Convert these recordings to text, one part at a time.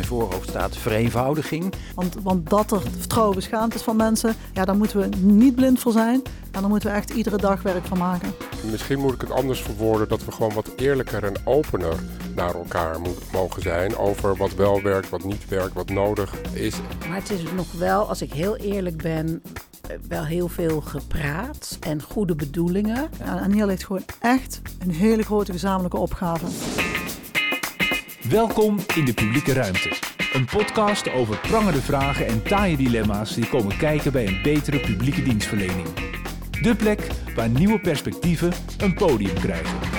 mijn voorhoofd staat vereenvoudiging. Want, want dat er vertrouwen beschaamd is van mensen, ja, daar moeten we niet blind voor zijn. En daar moeten we echt iedere dag werk van maken. Misschien moet ik het anders verwoorden dat we gewoon wat eerlijker en opener naar elkaar mogen zijn over wat wel werkt, wat niet werkt, wat nodig is. Maar het is nog wel, als ik heel eerlijk ben, eh, wel heel veel gepraat en goede bedoelingen. En hier ligt gewoon echt een hele grote gezamenlijke opgave. Welkom in de publieke ruimte. Een podcast over prangende vragen en taaie dilemma's die komen kijken bij een betere publieke dienstverlening. De plek waar nieuwe perspectieven een podium krijgen.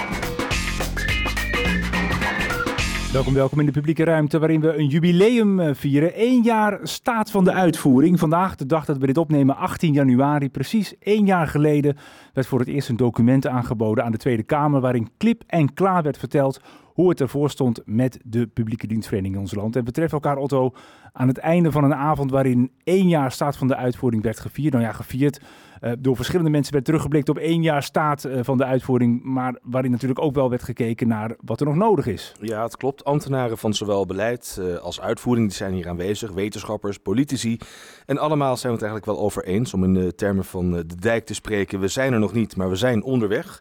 Welkom, welkom in de publieke ruimte waarin we een jubileum eh, vieren. Eén jaar staat van de uitvoering. Vandaag, de dag dat we dit opnemen, 18 januari, precies één jaar geleden, werd voor het eerst een document aangeboden aan de Tweede Kamer waarin klip en klaar werd verteld hoe het ervoor stond met de publieke dienstvereniging in ons land. En betreft elkaar, Otto, aan het einde van een avond waarin één jaar staat van de uitvoering werd gevierd. Nou ja, gevierd. Uh, door verschillende mensen werd teruggeblikt op één jaar staat uh, van de uitvoering. Maar waarin natuurlijk ook wel werd gekeken naar wat er nog nodig is. Ja, het klopt. Ambtenaren van zowel beleid uh, als uitvoering zijn hier aanwezig. Wetenschappers, politici. En allemaal zijn we het eigenlijk wel over eens. Om in de termen van de dijk te spreken. We zijn er nog niet, maar we zijn onderweg.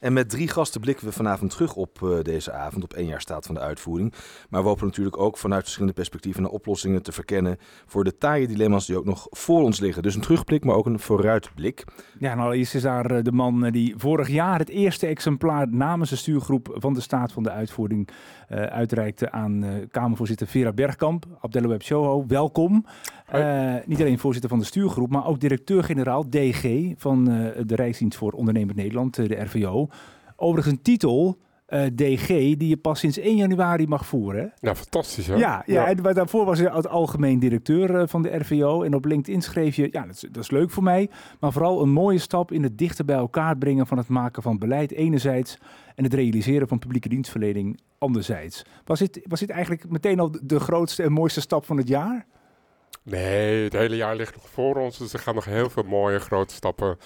En met drie gasten blikken we vanavond terug op uh, deze avond, op één jaar staat van de uitvoering. Maar we hopen natuurlijk ook vanuit verschillende perspectieven naar oplossingen te verkennen voor de taaie dilemma's die ook nog voor ons liggen. Dus een terugblik, maar ook een vooruitblik. Ja, nou is daar de man die vorig jaar het eerste exemplaar namens de stuurgroep van de staat van de uitvoering uitreikte aan Kamervoorzitter Vera Bergkamp. Abdelweb Shoho, welkom. Uh, niet alleen voorzitter van de stuurgroep, maar ook directeur-generaal DG van de Rijksdienst voor Ondernemend Nederland, de RVO. Overigens een titel DG die je pas sinds 1 januari mag voeren. Ja, fantastisch hè? Ja, ja, ja. en daarvoor was je algemeen directeur van de RVO. En op LinkedIn schreef je, ja, dat is, dat is, leuk voor mij. Maar vooral een mooie stap in het dichter bij elkaar brengen van het maken van beleid enerzijds. En het realiseren van publieke dienstverlening anderzijds. Was dit, was dit eigenlijk meteen al de grootste en mooiste stap van het jaar? Nee, het hele jaar ligt nog voor ons. Dus er gaan nog heel veel mooie grote stappen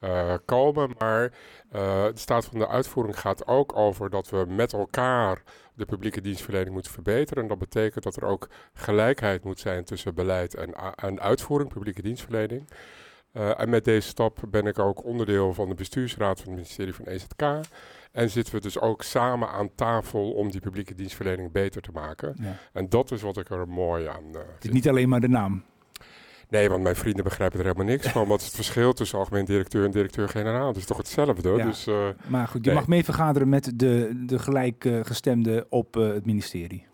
uh, komen. Maar de staat van de uitvoering gaat ook over dat we met elkaar de publieke dienstverlening moeten verbeteren. En dat betekent dat er ook gelijkheid moet zijn tussen beleid en, en uitvoering, publieke dienstverlening. Uh, en met deze stap ben ik ook onderdeel van de bestuursraad van het ministerie van EZK. En zitten we dus ook samen aan tafel om die publieke dienstverlening beter te maken. Ja. En dat is wat ik er mooi aan uh, Het is niet alleen maar de naam. Nee, want mijn vrienden begrijpen er helemaal niks van. Wat is het verschil tussen algemeen directeur en directeur-generaal? Het is toch hetzelfde? Ja. Dus, uh, maar goed, je nee. mag mee vergaderen met de, de gelijkgestemden op het ministerie.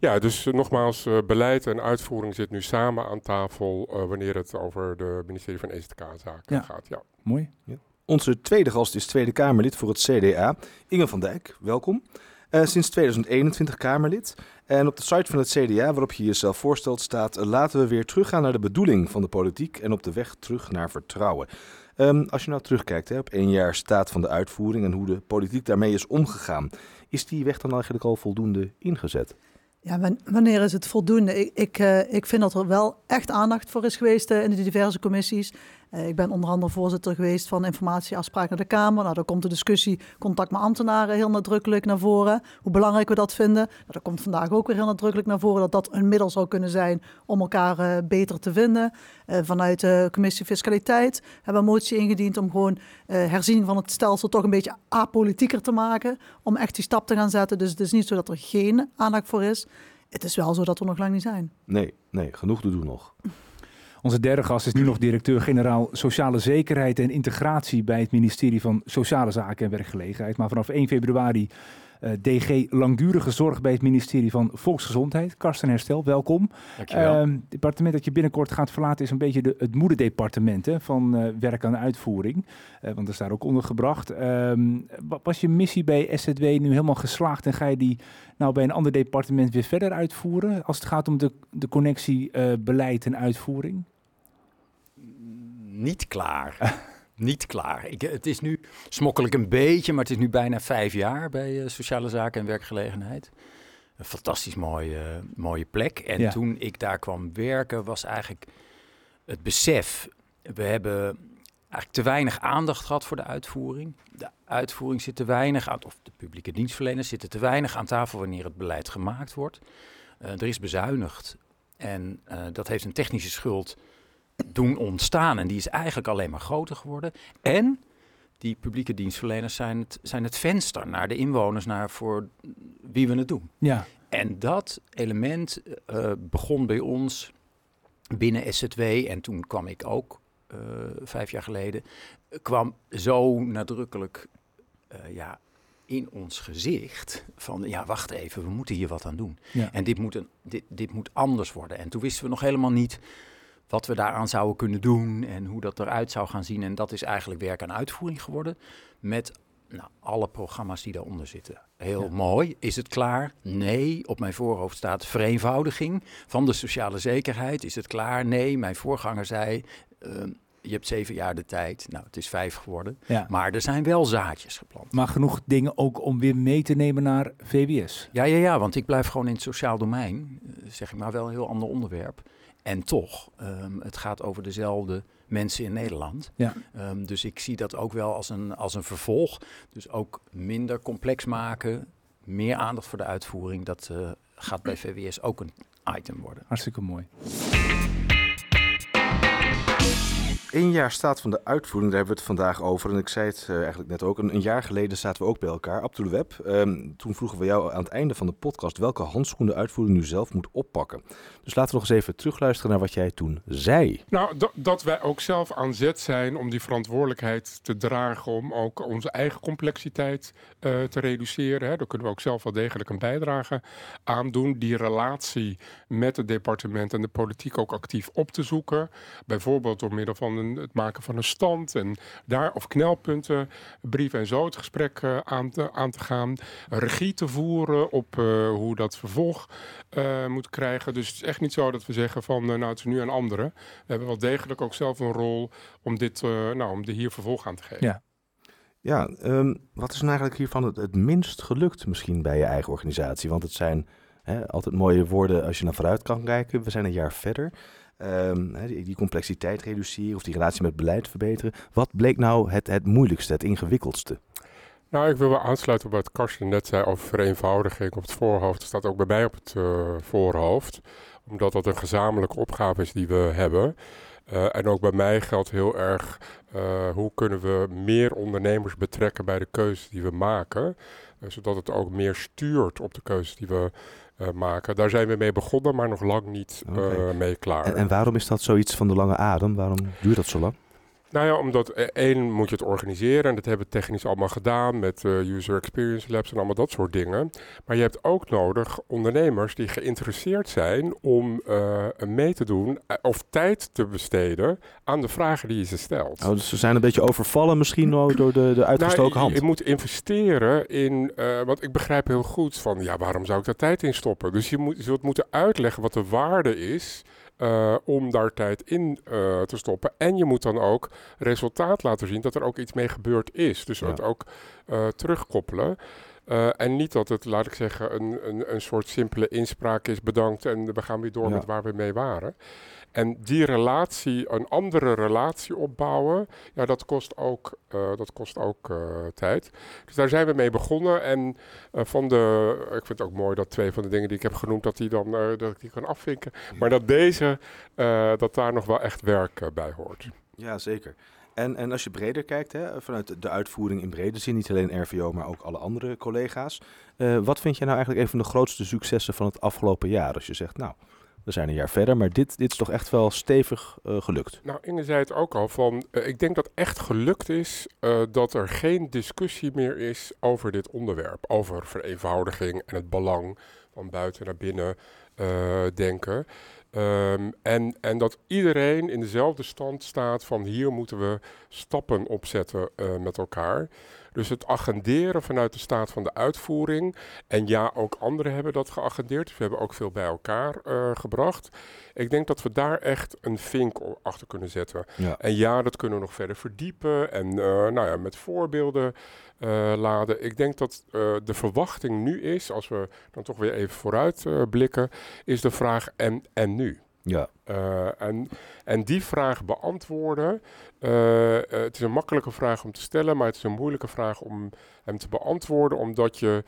Ja, dus uh, nogmaals, uh, beleid en uitvoering zit nu samen aan tafel uh, wanneer het over de ministerie van EZK-zaken ja. gaat. Ja. Mooi. Ja. Onze tweede gast is Tweede Kamerlid voor het CDA, Inge van Dijk. Welkom. Uh, sinds 2021 Kamerlid. En op de site van het CDA, waarop je jezelf voorstelt, staat... laten we weer teruggaan naar de bedoeling van de politiek... en op de weg terug naar vertrouwen. Um, als je nou terugkijkt hè, op één jaar staat van de uitvoering... en hoe de politiek daarmee is omgegaan... is die weg dan eigenlijk al voldoende ingezet? Ja, wanneer is het voldoende? Ik, ik, uh, ik vind dat er wel echt aandacht voor is geweest uh, in de diverse commissies. Uh, ik ben onder andere voorzitter geweest van informatieafspraak naar de Kamer. Nou, daar komt de discussie contact met ambtenaren heel nadrukkelijk naar voren. Hoe belangrijk we dat vinden. Nou, dat komt vandaag ook weer heel nadrukkelijk naar voren. Dat dat een middel zou kunnen zijn om elkaar uh, beter te vinden. Uh, vanuit de commissie Fiscaliteit hebben we een motie ingediend om gewoon herziening van het stelsel toch een beetje apolitieker te maken. Om echt die stap te gaan zetten. Dus het is niet zo dat er geen aandacht voor is. Het is wel zo dat we nog lang niet zijn. Nee, nee, genoeg te doen nog. Onze derde gast is nu nog directeur-generaal Sociale Zekerheid en Integratie bij het ministerie van Sociale Zaken en Werkgelegenheid. Maar vanaf 1 februari uh, DG Langdurige Zorg bij het ministerie van Volksgezondheid. Karsten Herstel, welkom. Dankjewel. Uh, het departement dat je binnenkort gaat verlaten is een beetje de, het moederdepartement hè, van uh, werk aan uitvoering. Uh, want dat is daar ook ondergebracht. Um, was je missie bij SZW nu helemaal geslaagd en ga je die nou bij een ander departement weer verder uitvoeren? Als het gaat om de, de connectie beleid en uitvoering? Niet klaar. niet klaar. Ik, het is nu, smokkel ik een beetje, maar het is nu bijna vijf jaar bij uh, Sociale Zaken en Werkgelegenheid. Een fantastisch mooie, mooie plek. En ja. toen ik daar kwam werken, was eigenlijk het besef. We hebben eigenlijk te weinig aandacht gehad voor de uitvoering. De uitvoering zit te weinig aan, of de publieke dienstverleners zitten te weinig aan tafel wanneer het beleid gemaakt wordt. er is bezuinigd. En dat heeft een technische schuld doen ontstaan. En die is eigenlijk alleen maar groter geworden. En die publieke dienstverleners zijn het, zijn het venster naar de inwoners, naar voor wie we het doen. Ja. En dat element uh, begon bij ons binnen SZW. En toen kwam ik ook, uh, vijf jaar geleden, kwam zo nadrukkelijk uh, ja, in ons gezicht van ja, wacht even, we moeten hier wat aan doen. Ja. En dit moet, een, dit, dit moet anders worden. En toen wisten we nog helemaal niet wat we daaraan zouden kunnen doen en hoe dat eruit zou gaan zien. En dat is eigenlijk werk aan uitvoering geworden met nou, alle programma's die daaronder zitten. Heel mooi. Is het klaar? Nee. Op mijn voorhoofd staat vereenvoudiging van de sociale zekerheid. Is het klaar? Nee. Mijn voorganger zei. Ehm, je hebt zeven jaar de tijd. Nou, het is vijf geworden. Ja. Maar er zijn wel zaadjes geplant. Maar genoeg dingen ook om weer mee te nemen naar VWS. Ja, ja, ja. Want ik blijf gewoon in het sociaal domein. Eh, zeg ik maar wel een heel ander onderwerp. En toch, um, het gaat over dezelfde mensen in Nederland. Ja. Um, dus ik zie dat ook wel als een, als een vervolg. Dus ook minder complex maken, meer aandacht voor de uitvoering. Dat uh, gaat bij VWS ook een item worden. Hartstikke mooi. Eén jaar staat van de uitvoering, daar hebben we het vandaag over. En ik zei het uh, eigenlijk net ook, een, een, jaar geleden zaten we ook bij elkaar, Abdul Web. Um, toen vroegen we jou aan het einde van de podcast welke handschoen de uitvoering nu zelf moet oppakken. Dus laten we nog eens even terugluisteren naar wat jij toen zei. Nou, dat wij ook zelf aan zet zijn om die verantwoordelijkheid te dragen, om ook onze eigen complexiteit uh, te reduceren. Hè. Daar kunnen we ook zelf wel degelijk een bijdrage aan doen. Die relatie met het departement en de politiek ook actief op te zoeken. Bijvoorbeeld door middel van een, het maken van een stand en daar of knelpunten, brief en zo het gesprek uh, aan, te, aan te gaan. Regie te voeren op uh, hoe dat vervolg uh, moet krijgen. Dus het is echt niet zo dat we zeggen van nou het is nu een andere. We hebben wel degelijk ook zelf een rol om dit, nou, om er hier vervolg aan te geven. Ja. Ja, um, wat is nou eigenlijk hiervan het, het minst gelukt misschien bij je eigen organisatie? Want het zijn hè, altijd mooie woorden als je naar vooruit kan kijken. We zijn een jaar verder. Um, die, die, complexiteit reduceren of die relatie met beleid verbeteren. Wat bleek nou het, het moeilijkste, het ingewikkeldste? Nou, ik wil wel aansluiten op wat Karsten net zei over vereenvoudiging op het voorhoofd. Dat staat ook bij mij op het uh, voorhoofd, omdat dat een gezamenlijke opgave is die we hebben. Uh, en ook bij mij geldt heel erg uh, hoe kunnen we meer ondernemers betrekken bij de keuzes die we maken. zodat het ook meer stuurt op de keuzes die we uh, maken. Daar zijn we mee begonnen, maar nog lang niet okay. uh, mee klaar. En, en, waarom is dat zoiets van de lange adem? Waarom duurt dat zo lang? Nou ja, omdat één moet je het organiseren en dat hebben we technisch allemaal gedaan met uh, user experience labs en allemaal dat soort dingen. Maar je hebt ook nodig ondernemers die geïnteresseerd zijn om uh, mee te doen of tijd te besteden aan de vragen die je ze stelt. Oh, dus ze zijn een beetje overvallen misschien door de, de uitgestoken nou, hand. Je, je moet investeren in, uh, want ik begrijp heel goed van ja, waarom zou ik daar tijd in stoppen? Dus je, moet, je zult moeten uitleggen wat de waarde is. Uh, om daar tijd in uh, te stoppen. En je moet dan ook resultaat laten zien dat er ook iets mee gebeurd is. Dus ja. het ook uh, terugkoppelen. en niet dat het, laat ik zeggen, een, een, een soort simpele inspraak is bedankt en we gaan weer door ja. met waar we mee waren. En die relatie, een andere relatie opbouwen, ja, dat kost ook, uh, dat kost ook uh, tijd. Dus daar zijn we mee begonnen. En uh, van de, ik vind het ook mooi dat twee van de dingen die ik heb genoemd, dat, die dan, dat ik die kan afvinken. Maar dat deze, dat daar nog wel echt werk bij hoort. Ja, zeker. En, en als je breder kijkt, hè, vanuit de uitvoering in brede zin, niet alleen RVO, maar ook alle andere collega's. wat vind jij nou eigenlijk een van de grootste successen van het afgelopen jaar? Als je zegt, nou, we zijn een jaar verder, maar dit, dit is toch echt wel stevig uh, gelukt. Nou, Inge zei het ook al, van, uh, ik denk dat echt gelukt is uh, dat er geen discussie meer is over dit onderwerp. Over vereenvoudiging en het belang van buiten naar binnen denken. Um, en, en dat iedereen in dezelfde stand staat van hier moeten we stappen opzetten met elkaar. Dus het agenderen vanuit de staat van de uitvoering. En ja, ook anderen hebben dat geagendeerd. Dus we hebben ook veel bij elkaar uh, gebracht. Ik denk dat we daar echt een vink achter kunnen zetten. Ja. En ja, dat kunnen we nog verder verdiepen. En uh, nou ja, met voorbeelden uh, laden. Ik denk dat de verwachting nu is, als we dan toch weer even vooruit blikken, is de vraag en, en nu? Ja. Uh, en, en die vraag beantwoorden, uh, het is een makkelijke vraag om te stellen, maar het is een moeilijke vraag om hem te beantwoorden, omdat je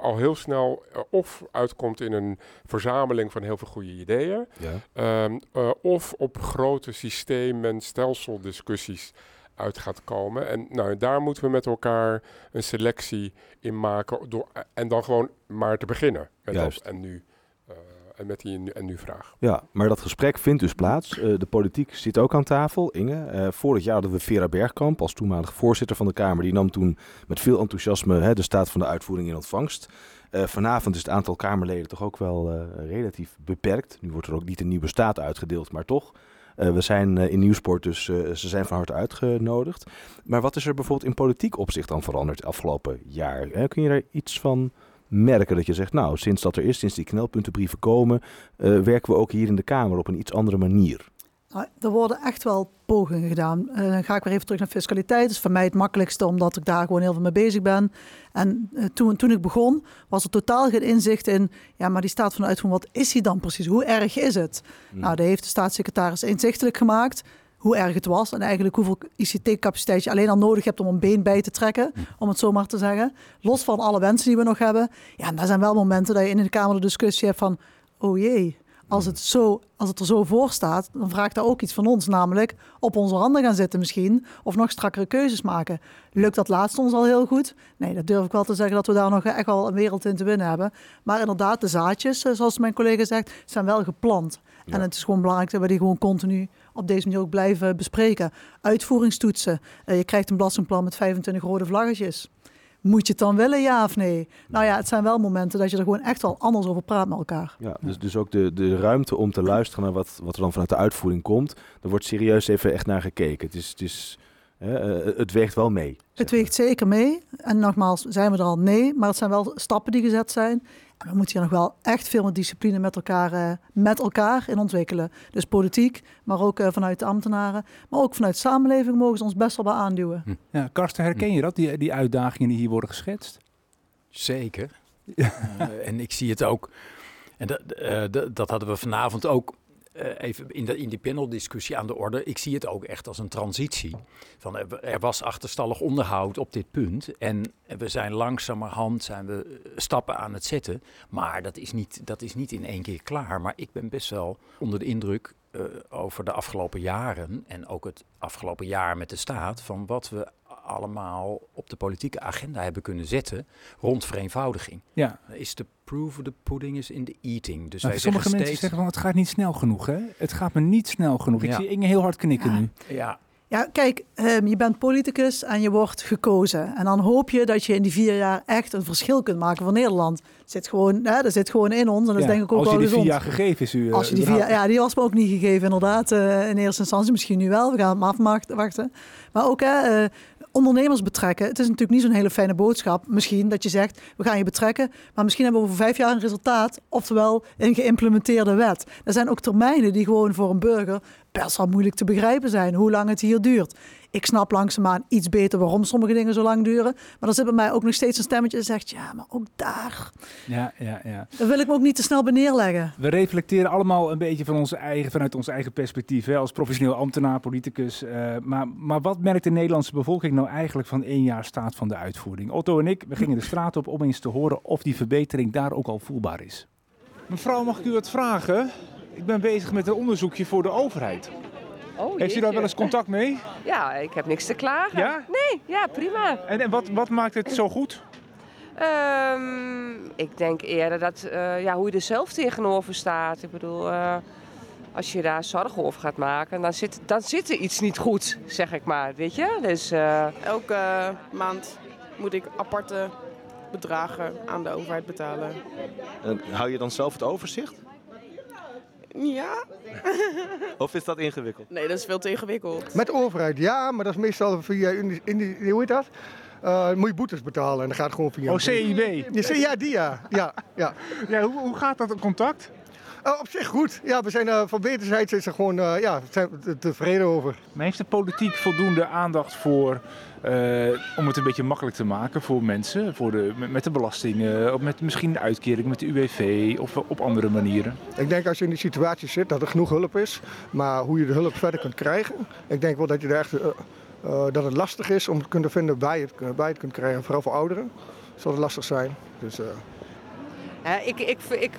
al heel snel of uitkomt in een verzameling van heel veel goede ideeën, ja. um, of op grote systeem- en stelseldiscussies uit gaat komen. En nou, daar moeten we met elkaar een selectie in maken door, en dan gewoon maar te beginnen. Met Juist. En nu met die en nu vraag. Ja, maar dat gesprek vindt dus plaats. Uh, de politiek zit ook aan tafel. Inge, uh, vorig jaar hadden we Vera Bergkamp als toenmalig voorzitter van de Kamer. Die nam toen met veel enthousiasme hè, de staat van de uitvoering in ontvangst. Uh, vanavond is het aantal Kamerleden toch ook wel relatief beperkt. Nu wordt er ook niet een nieuwe staat uitgedeeld, maar toch. we zijn in Nieuwsport, dus ze zijn van harte uitgenodigd. Maar wat is er bijvoorbeeld in politiek opzicht dan veranderd afgelopen jaar? Kun je daar iets van merken dat je zegt, nou, sinds dat er is, sinds die knelpuntenbrieven komen, uh, werken we ook hier in de Kamer op een iets andere manier. Nou, er worden echt wel pogingen gedaan. Uh, dan ga ik weer even terug naar fiscaliteit. Dat is voor mij het makkelijkste, omdat ik daar gewoon heel veel mee bezig ben. En uh, toen, toen ik begon, was er totaal geen inzicht in... ja, maar die staat van uitvoering, wat is die dan precies? Hoe erg is het? Hmm. Nou, dat heeft de staatssecretaris inzichtelijk gemaakt hoe erg het was en eigenlijk hoeveel ICT-capaciteit je alleen al nodig hebt om een been bij te trekken, om het zo maar te zeggen. Los van alle wensen die we nog hebben. Ja, en daar zijn wel momenten dat je in de Kamer de discussie hebt van, oh jee, als het, zo, als het er zo voor staat, dan vraagt dat ook iets van ons, namelijk op onze handen gaan zitten misschien, of nog strakkere keuzes maken. Lukt dat laatste ons al heel goed? Nee, dat durf ik wel te zeggen dat we daar nog echt wel een wereld in te winnen hebben. Maar inderdaad, de zaadjes, eh, zoals mijn collega zegt, zijn wel geplant. Ja. En het is gewoon belangrijk dat we die gewoon continu op deze manier ook blijven bespreken. Uitvoeringstoetsen. Uh, je krijgt een belastingplan met 25 rode vlaggetjes. Moet je het dan willen, ja of nee? Nou ja, het zijn wel momenten dat je er gewoon echt wel anders over praat met elkaar. Ja, dus, dus ook de, de ruimte om te luisteren naar wat, wat er dan vanuit de uitvoering komt. Er wordt serieus even echt naar gekeken. Het is... Het is het weegt wel mee. Het weegt zeker mee. En nogmaals, zijn we er al? Nee. Maar het zijn wel stappen die gezet zijn. En we moeten hier nog wel echt veel meer discipline met elkaar, uh, met elkaar in ontwikkelen. Dus politiek, maar ook uh, vanuit de ambtenaren. Maar ook vanuit de samenleving mogen ze ons best wel bij aanduwen. Hm. Ja, Karsten, herken je dat, die, die uitdagingen die hier worden geschetst? Zeker. uh, en ik zie het ook. En dat, dat hadden we vanavond ook even in, in die paneldiscussie aan de orde. Ik zie het ook echt als een transitie. Van, er, er was achterstallig onderhoud op dit punt. En we zijn langzamerhand zijn we stappen aan het zetten. Maar dat is, niet, dat is niet in één keer klaar. Maar ik ben best wel onder de indruk over de afgelopen jaren. En ook het afgelopen jaar met de staat. Van wat we allemaal op de politieke agenda hebben kunnen zetten rond vereenvoudiging. Ja. Is de proof of the pudding is in the eating. Dus nou, wij sommige zeggen mensen steeds... zeggen van het gaat niet snel genoeg. Hè? Het gaat me niet snel genoeg. Ik Ja. zie Inge heel hard knikken Ja. nu. Ja, Ja, kijk, ehm, je bent politicus en je wordt gekozen. En dan hoop je dat je in die vier jaar echt een verschil kunt maken voor Nederland. Het zit gewoon, hè, dat zit gewoon in ons en dat is denk ik ook Als wel je die vier gezond. jaar gegeven is u. eh, Als je die vier, ja, die was me ook niet gegeven, inderdaad. eh, in eerste instantie misschien nu wel. We gaan het maar afwachten. Maar ook hè, eh, ondernemers betrekken. Het is natuurlijk niet zo'n hele fijne boodschap. Misschien dat je zegt, we gaan je betrekken. Maar misschien hebben we over vijf jaar een resultaat. Oftewel een geïmplementeerde wet. Er zijn ook termijnen die gewoon voor een burger best wel moeilijk te begrijpen zijn. Hoe lang het hier duurt. Ik snap langzaamaan iets beter waarom sommige dingen zo lang duren. Maar er zit bij mij ook nog steeds een stemmetje dat zegt... ja, maar ook daar, Ja, ja, ja. daar wil ik me ook niet te snel bij neerleggen. We reflecteren allemaal een beetje van onze eigen, vanuit ons eigen perspectief. Hè, als professioneel ambtenaar, politicus. eh, maar, maar wat merkt de Nederlandse bevolking nou eigenlijk van één jaar staat van de uitvoering? Otto en ik, we gingen de straat op om eens te horen of die verbetering daar ook al voelbaar is. Mevrouw, mag ik u wat vragen? Ik ben bezig met een onderzoekje voor de overheid. Oh, Heeft u daar wel eens contact mee? Ja, ik heb niks te klagen. Ja? Nee, ja, prima. En, en wat, wat maakt het zo goed? Ehm, ik denk eerder dat, eh, ja, hoe je er zelf tegenover staat. Ik bedoel, eh, als je daar zorgen over gaat maken, dan zit, dan zit er iets niet goed, zeg ik maar. Weet je? Dus, eh, Elke maand moet ik aparte bedragen aan de overheid betalen. En hou je dan zelf het overzicht? Ja? Of is dat ingewikkeld? Nee, dat is veel te ingewikkeld. Met de overheid, ja, maar dat is meestal via, in, in, die- hoe heet dat? Eh, moet je boetes betalen en dan gaat het gewoon via... Oh, CIB. Ja, C- ja, die ja. ja, ja. Ja, hoe, hoe gaat dat in contact? Eh, Uh, op zich goed. Ja, we zijn uh, van wederzijds is er gewoon uh, ja, zijn we tevreden over. Maar heeft de politiek voldoende aandacht voor, om het een beetje makkelijk te maken voor mensen, voor de, met de belastingen, of met misschien de uitkering met de UWV of op andere manieren? Ik denk als je in die situatie zit dat er genoeg hulp is, maar hoe je de hulp verder kunt krijgen, ik denk wel dat, je er echt, dat het lastig is om te kunnen vinden waar je het, je het kunt krijgen, vooral voor ouderen zal het lastig zijn. Dus, uh, ik, ik, ik,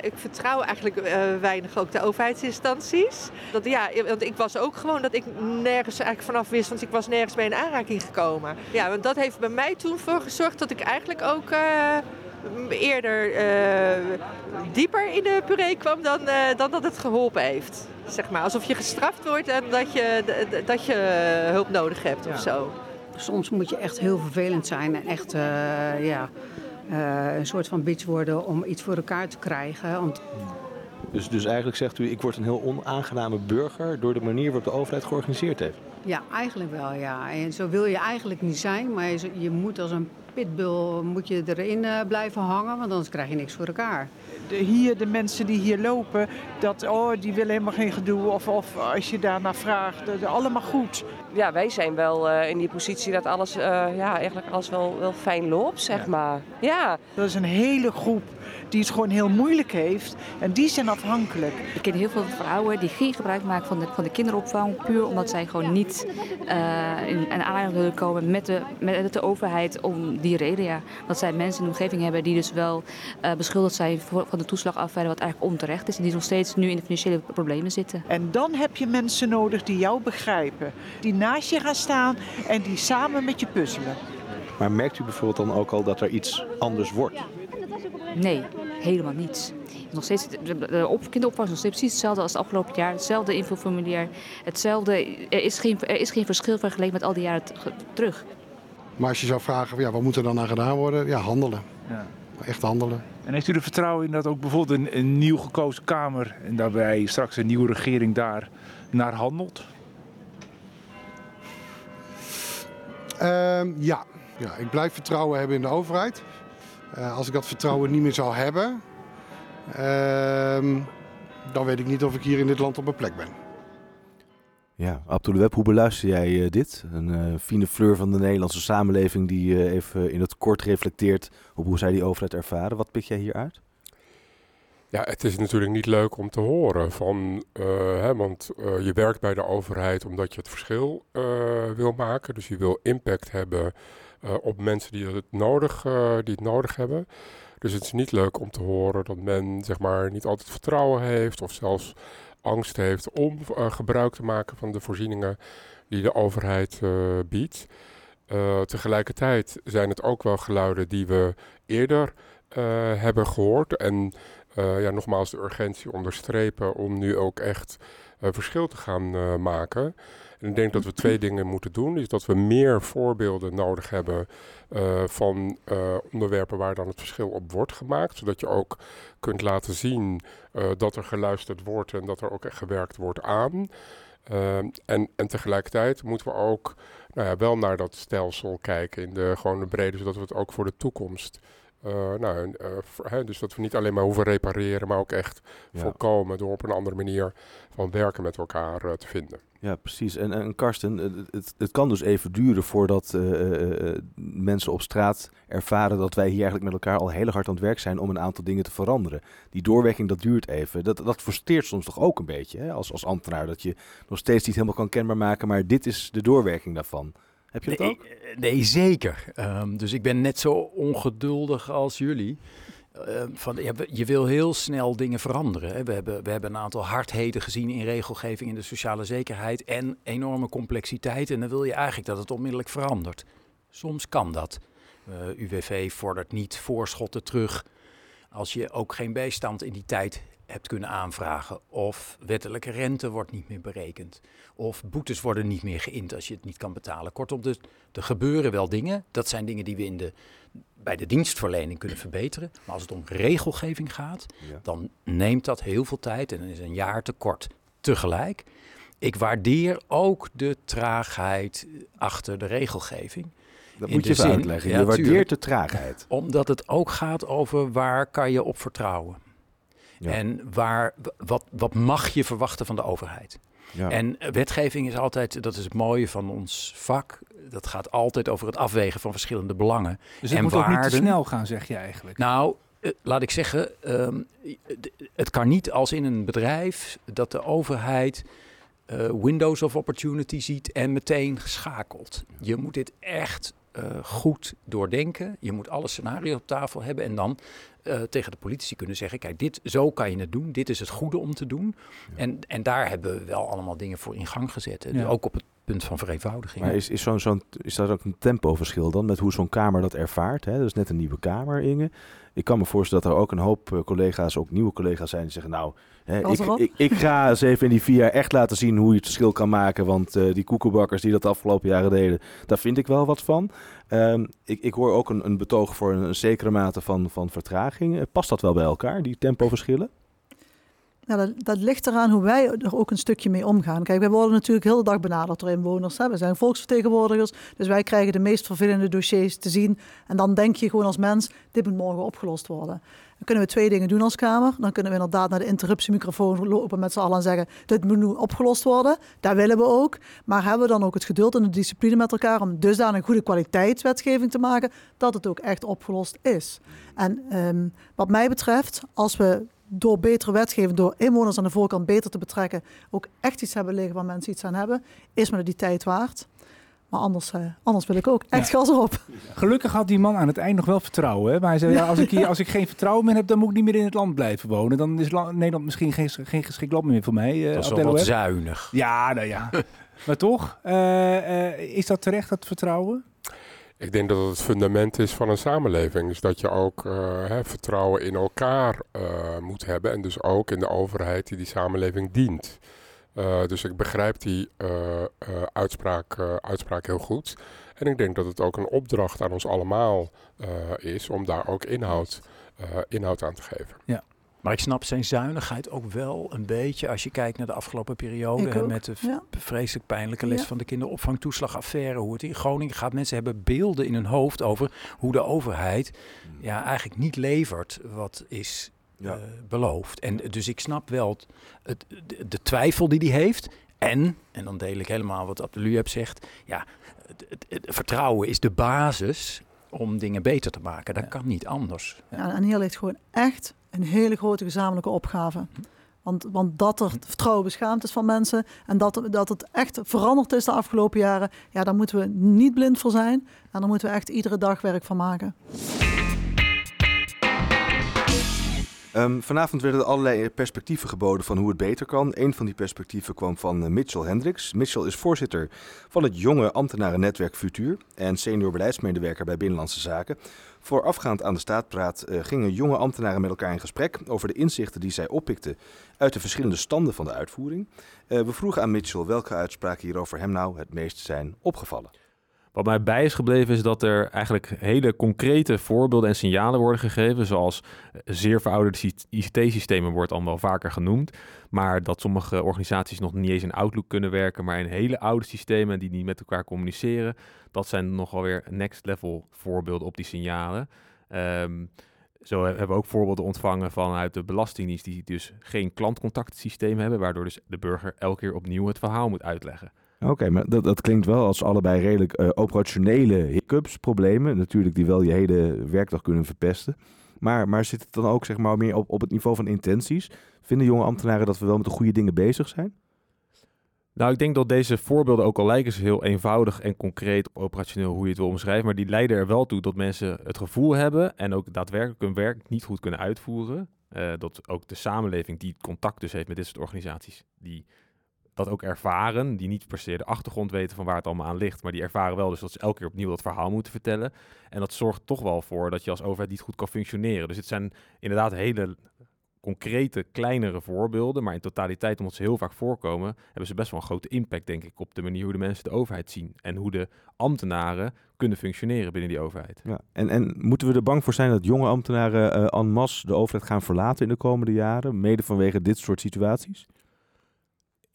ik, vertrouw eigenlijk uh, weinig ook de overheidsinstanties. Dat, ja, want ik was ook gewoon dat ik nergens eigenlijk vanaf wist, want ik was nergens mee in aanraking gekomen. Ja, want dat heeft bij mij toen voor gezorgd dat ik eigenlijk ook uh, eerder dieper in de puree kwam dan, dan dat het geholpen heeft. Zeg maar, alsof je gestraft wordt en dat je, dat je hulp nodig hebt ja. of zo. Soms moet je echt heel vervelend zijn en echt, ja uh, een soort van bitch worden om iets voor elkaar te krijgen. Dus, dus eigenlijk zegt u, ik word een heel onaangename burger door de manier waarop de overheid georganiseerd heeft? Ja, eigenlijk wel, ja. En zo wil je eigenlijk niet zijn, maar je, je moet als een pitbull moet je erin uh, blijven hangen, want anders krijg je niks voor elkaar. De, hier, de mensen die hier lopen, dat, oh, die willen helemaal geen gedoe. Of, of als je daarna vraagt, de, allemaal goed. Ja, wij zijn wel uh, in die positie dat alles, uh, ja, eigenlijk alles wel, wel fijn loopt, zeg ja. maar. Ja. Dat is een hele groep die het gewoon heel moeilijk heeft. En die zijn afhankelijk. Ik ken heel veel vrouwen die geen gebruik maken van de, van de kinderopvang. Puur omdat zij gewoon niet uh, in, in aanraking willen komen met de, met de overheid om die reden. Ja. Dat zij mensen in de omgeving hebben die dus wel uh, beschuldigd zijn voor, van de toeslagaffaire. Wat eigenlijk onterecht is. En die nog steeds nu in de financiële problemen zitten. En dan heb je mensen nodig die jou begrijpen. Die naast je gaan staan en die samen met je puzzelen. Maar merkt u bijvoorbeeld dan ook al dat er iets anders wordt? Nee, helemaal niets. Nog steeds, de op, kinderopvang is nog steeds precies hetzelfde als het afgelopen jaar. Hetzelfde infoformulier. Hetzelfde. Er is geen, er is geen verschil vergeleken met al die jaren terug. Maar als je zou vragen, ja, wat moet er dan aan gedaan worden? Ja, handelen. Ja. Echt handelen. En heeft u er vertrouwen in dat ook bijvoorbeeld een, een nieuw gekozen Kamer en daarbij straks een nieuwe regering daar naar handelt? Um, ja. ja, ik blijf vertrouwen hebben in de overheid. Uh, als ik dat vertrouwen niet meer zou hebben, uh, dan weet ik niet of ik hier in dit land op mijn plek ben. Ja, Abdul hoe beluister jij uh, dit? Een uh, fine fleur van de Nederlandse samenleving die uh, even in het kort reflecteert op hoe zij die overheid ervaren. Wat pik jij hieruit? Ja, het is natuurlijk niet leuk om te horen van, hè, want je werkt bij de overheid omdat je het verschil wil maken. Dus je wil impact hebben op mensen die het, nodig, die het nodig hebben. Dus het is niet leuk om te horen dat men zeg maar niet altijd vertrouwen heeft of zelfs angst heeft om uh, gebruik te maken van de voorzieningen die de overheid uh, biedt. Uh, tegelijkertijd zijn het ook wel geluiden die we eerder hebben gehoord. En ja, nogmaals de urgentie onderstrepen om nu ook echt verschil te gaan maken. En ik denk dat we twee dingen moeten doen. Is dat we meer voorbeelden nodig hebben uh, van uh, onderwerpen waar dan het verschil op wordt gemaakt. Zodat je ook kunt laten zien uh, dat er geluisterd wordt en dat er ook echt gewerkt wordt aan. en, en tegelijkertijd moeten we ook nou ja, wel naar dat stelsel kijken in de gewone brede, zodat we het ook voor de toekomst nou, uh, voor, dus dat we niet alleen maar hoeven repareren, maar ook echt ja. voorkomen door op een andere manier van werken met elkaar uh, te vinden. Ja, precies. En, en Karsten, het, het kan dus even duren voordat mensen op straat ervaren dat wij hier eigenlijk met elkaar al heel hard aan het werk zijn om een aantal dingen te veranderen. Die doorwerking, dat duurt even. Dat, dat frustreert soms toch ook een beetje hè? Als, als ambtenaar, dat je nog steeds niet helemaal kan kenbaar maken, maar dit is de doorwerking daarvan. Heb je dat nee, ook? Eh, nee, zeker. Um, dus ik ben net zo ongeduldig als jullie. Uh, van, ja, je wil heel snel dingen veranderen. Hè. We, hebben, we hebben een aantal hardheden gezien in regelgeving, in de sociale zekerheid en enorme complexiteit. En dan wil je eigenlijk dat het onmiddellijk verandert. Soms kan dat. Uh, eh, UWV vordert niet voorschotten terug als je ook geen bijstand in die tijd hebt kunnen aanvragen. Of wettelijke rente wordt niet meer berekend. Of boetes worden niet meer geïnd als je het niet kan betalen. Kortom, dus, er gebeuren wel dingen. Dat zijn dingen die we in de, bij de dienstverlening kunnen verbeteren. Maar als het om regelgeving gaat, dan neemt dat heel veel tijd en dan is een jaar te kort. Tegelijk, ik waardeer ook de traagheid achter de regelgeving. Dat moet je even uitleggen. je waardeert de traagheid. Omdat het ook gaat over waar kan je op vertrouwen. Ja. En waar, wat, wat mag je verwachten van de overheid? Ja. En wetgeving is altijd, dat is het mooie van ons vak, dat gaat altijd over het afwegen van verschillende belangen. Dus het en moet ook niet te snel gaan, zeg je eigenlijk. Nou, eh, laat ik zeggen, ehm, het kan niet als in een bedrijf dat de overheid eh, windows of opportunity ziet en meteen geschakeld. Je moet dit echt eh, goed doordenken. Je moet alle scenario's op tafel hebben en dan eh, tegen de politici kunnen zeggen: kijk, dit, zo kan je het doen. Dit is het goede om te doen. En, en daar hebben we wel allemaal dingen voor in gang gezet. Dus ook op het punt van vereenvoudiging. Maar is, is, zo'n, zo'n, is dat ook een tempoverschil dan met hoe zo'n kamer dat ervaart? Hè? Dat is net een nieuwe kamer, Inge. Ik kan me voorstellen dat er ook een hoop eh, collega's, ook nieuwe collega's zijn, die zeggen: Nou, hè, ik, ik, ik ga eens even in die vier jaar echt laten zien hoe je het verschil kan maken. Want eh, die koekenbakkers die dat de afgelopen jaren deden, daar vind ik wel wat van. Ehm, ik, ik hoor ook een, een betoog voor een, zekere mate van, van vertraging. Eh, Past dat wel bij elkaar, die tempoverschillen? Nou, dat, dat ligt eraan hoe wij er ook een stukje mee omgaan. Kijk, wij worden natuurlijk heel de dag benaderd door inwoners. Hè. We zijn volksvertegenwoordigers, dus wij krijgen de meest vervelende dossiers te zien. En dan denk je gewoon als mens, dit moet morgen opgelost worden. Dan kunnen we twee dingen doen als Kamer. Dan kunnen we inderdaad naar de interruptiemicrofoon lopen met z'n allen en zeggen, dit moet nu opgelost worden. Daar willen we ook. Maar hebben we dan ook het geduld en de discipline met elkaar om dusdanig goede kwaliteitswetgeving te maken, dat het ook echt opgelost is. En ehm, wat mij betreft, als we door betere wetgeving, door inwoners aan de voorkant beter te betrekken, ook echt iets hebben liggen waar mensen iets aan hebben, is me die tijd waard. Maar anders, eh, anders wil ik ook echt gas erop. Gelukkig had die man aan het eind nog wel vertrouwen. Hè? Maar hij zei, ja, als, ik hier, als ik geen vertrouwen meer heb, dan moet ik niet meer in het land blijven wonen. Dan is la- Nederland misschien geen, geen geschikt land meer voor mij. eh, dat is wel wat zuinig. Ja, nou ja. maar toch, eh, eh, is dat terecht, dat vertrouwen? Ik denk dat het het fundament is van een samenleving. Dus dat je ook eh, hè, vertrouwen in elkaar eh, moet hebben. En dus ook in de overheid die die samenleving dient. Eh, dus ik begrijp die eh, eh, uitspraak, eh, uitspraak heel goed. En ik denk dat het ook een opdracht aan ons allemaal eh, is om daar ook inhoud, eh, inhoud aan te geven. Ja. Maar ik snap zijn zuinigheid ook wel een beetje als je kijkt naar de afgelopen periode. Hè, met de ja. vreselijk pijnlijke les Ja. van de kinderopvangtoeslagaffaire. Hoe het in Groningen gaat. Mensen hebben beelden in hun hoofd over hoe de overheid ja, eigenlijk niet levert wat is Ja. eh, beloofd. En dus ik snap wel het, het- de, de twijfel die hij heeft. En, en dan deel ik helemaal wat Abdelu hebt zegt. Ja, het, het- het vertrouwen is de basis om dingen beter te maken. Dat kan niet anders. Ja, en hier ligt gewoon echt een hele grote gezamenlijke opgave. Want, want dat er vertrouwen beschaamd is van mensen en dat, dat het echt veranderd is de afgelopen jaren, ja, daar moeten we niet blind voor zijn. En daar moeten we echt iedere dag werk van maken. Ehm, vanavond werden er allerlei perspectieven geboden van hoe het beter kan. Een van die perspectieven kwam van eh, Mitchell Hendricks. Mitchell is voorzitter van het jonge ambtenarennetwerk Futuur en senior beleidsmedewerker bij Binnenlandse Zaken. Voorafgaand aan de staatpraat eh, gingen jonge ambtenaren met elkaar in gesprek over de inzichten die zij oppikten uit de verschillende standen van de uitvoering. Eh, we vroegen aan Mitchell welke uitspraken hierover hem nou het meest zijn opgevallen. Wat mij bij is gebleven is dat er eigenlijk hele concrete voorbeelden en signalen worden gegeven, zoals eh, zeer verouderde ICT-systemen wordt allemaal vaker genoemd, maar dat sommige organisaties nog niet eens in Outlook kunnen werken, maar in hele oude systemen die niet met elkaar communiceren. Dat zijn nogal weer next level voorbeelden op die signalen. Ehm, zo he- hebben we ook voorbeelden ontvangen vanuit de Belastingdienst, die dus geen klantcontactsysteem hebben, waardoor dus de burger elke keer opnieuw het verhaal moet uitleggen. Oké, maar dat, dat klinkt wel als allebei redelijk eh, operationele hiccups, problemen. Natuurlijk die wel je hele werkdag kunnen verpesten. Maar, maar zit het dan ook zeg maar, meer op, op het niveau van intenties? Vinden jonge ambtenaren dat we wel met de goede dingen bezig zijn? Nou, ik denk dat deze voorbeelden, ook al lijken ze heel eenvoudig en concreet operationeel hoe je het wil omschrijven, maar die leiden er wel toe dat mensen het gevoel hebben en ook daadwerkelijk hun werk niet goed kunnen uitvoeren. Eh, dat ook de samenleving die contact dus heeft met dit soort organisaties, die dat ook ervaren, die niet per se de achtergrond weten van waar het allemaal aan ligt, maar die ervaren wel dus dat ze elke keer opnieuw dat verhaal moeten vertellen. En dat zorgt toch wel voor dat je als overheid niet goed kan functioneren. Dus het zijn inderdaad hele concrete, kleinere voorbeelden, maar in totaliteit, omdat ze heel vaak voorkomen, hebben ze best wel een grote impact, denk ik, op de manier hoe de mensen de overheid zien en hoe de ambtenaren kunnen functioneren binnen die overheid. Ja. En, en moeten we er bang voor zijn dat jonge ambtenaren eh en masse de overheid gaan verlaten in de komende jaren, mede vanwege dit soort situaties?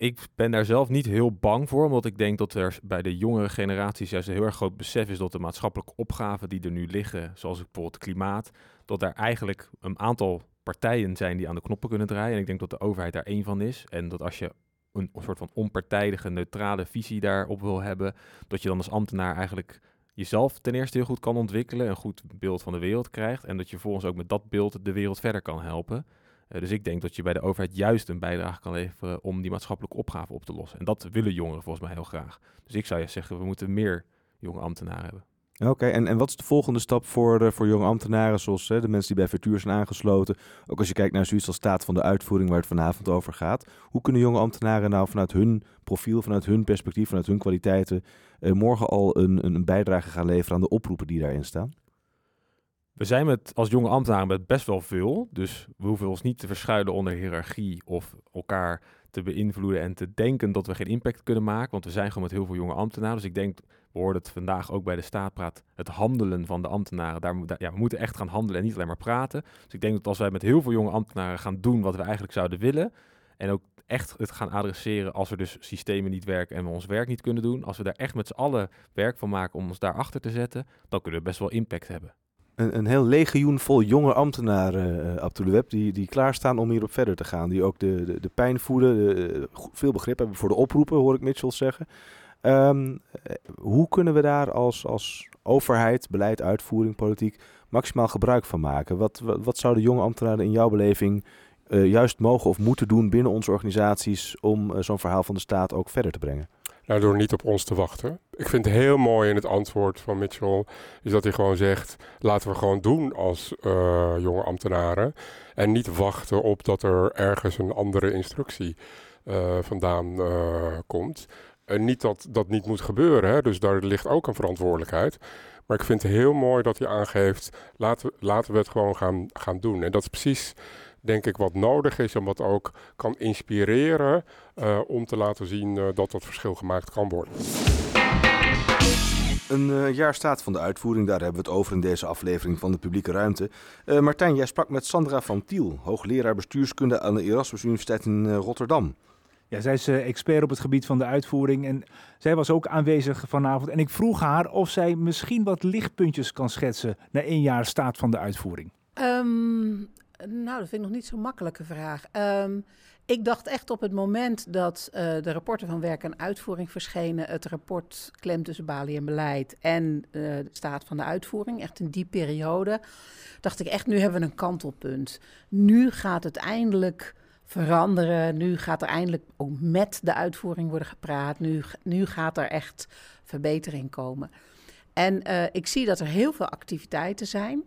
Ik ben daar zelf niet heel bang voor, omdat ik denk dat er bij de jongere generaties juist een heel erg groot besef is dat de maatschappelijke opgaven die er nu liggen, zoals bijvoorbeeld klimaat, dat daar eigenlijk een aantal partijen zijn die aan de knoppen kunnen draaien. En ik denk dat de overheid daar één van is. En dat als je een, soort van onpartijdige, neutrale visie daarop wil hebben, dat je dan als ambtenaar eigenlijk jezelf ten eerste heel goed kan ontwikkelen, een goed beeld van de wereld krijgt en dat je volgens ook met dat beeld de wereld verder kan helpen. Uh, dus ik denk dat je bij de overheid juist een bijdrage kan leveren om die maatschappelijke opgave op te lossen. En dat willen jongeren volgens mij heel graag. Dus ik zou je zeggen, we moeten meer jonge ambtenaren hebben. Oké, en, en wat is de volgende stap voor, uh, voor jonge ambtenaren, zoals de mensen die bij Vertuur zijn aangesloten? Ook als je kijkt naar zoiets als staat van de uitvoering waar het vanavond over gaat. Hoe kunnen jonge ambtenaren nou vanuit hun profiel, vanuit hun perspectief, vanuit hun kwaliteiten uh, morgen al een, een bijdrage gaan leveren aan de oproepen die daarin staan? We zijn met, als jonge ambtenaren met best wel veel, dus we hoeven ons niet te verschuilen onder hiërarchie of elkaar te beïnvloeden en te denken dat we geen impact kunnen maken, want we zijn gewoon met heel veel jonge ambtenaren. Dus ik denk we hoorden het vandaag ook bij de staatpraat, het handelen van de ambtenaren. Daar, daar, ja, we moeten echt gaan handelen en niet alleen maar praten. Dus ik denk dat als wij met heel veel jonge ambtenaren gaan doen wat we eigenlijk zouden willen, en ook echt het gaan adresseren als er dus systemen niet werken en we ons werk niet kunnen doen, als we daar echt met z'n allen werk van maken om ons daarachter te zetten, dan kunnen we best wel impact hebben. Een, een heel legioen vol jonge ambtenaren, uh, die, die klaarstaan om hierop verder te gaan. Die ook de, de, de pijn voelen, de, veel begrip hebben voor de oproepen, hoor ik Mitchell zeggen. Um, hoe kunnen we daar als, als overheid, beleid, uitvoering, politiek maximaal gebruik van maken? Wat, wat, zouden jonge ambtenaren in jouw beleving juist mogen of moeten doen binnen onze organisaties om zo'n verhaal van de staat ook verder te brengen? Nou, door niet op ons te wachten. Ik vind het heel mooi in het antwoord van Mitchell, is dat hij gewoon zegt, laten we gewoon doen als uh, jonge ambtenaren. En niet wachten op dat er ergens een andere instructie vandaan komt. En niet dat dat niet moet gebeuren, hè? dus daar ligt ook een verantwoordelijkheid. Maar ik vind het heel mooi dat hij aangeeft, laten we, laten we het gewoon gaan, gaan doen. En dat is precies, denk ik, wat nodig is en wat ook kan inspireren uh, om te laten zien uh, dat dat verschil gemaakt kan worden. Een uh, jaar staat van de uitvoering, daar hebben we het over in deze aflevering van de publieke ruimte. Uh, Martijn, jij sprak met Sandra van Tiel, hoogleraar bestuurskunde aan de Erasmus Universiteit in uh, Rotterdam. Ja, zij is uh, expert op het gebied van de uitvoering en zij was ook aanwezig vanavond. En ik vroeg haar of zij misschien wat lichtpuntjes kan schetsen na één jaar staat van de uitvoering. Um, nou, dat vind ik nog niet zo'n makkelijke vraag. Um, ik dacht echt op het moment dat uh, de rapporten van werk en uitvoering verschenen, het rapport Klem tussen balie en beleid en uh, de staat van de uitvoering, echt in die periode, dacht ik echt, nu hebben we een kantelpunt. Nu gaat het eindelijk veranderen. Nu gaat er eindelijk ook met de uitvoering worden gepraat. Nu, nu gaat er echt verbetering komen. En uh, ik zie dat er heel veel activiteiten zijn.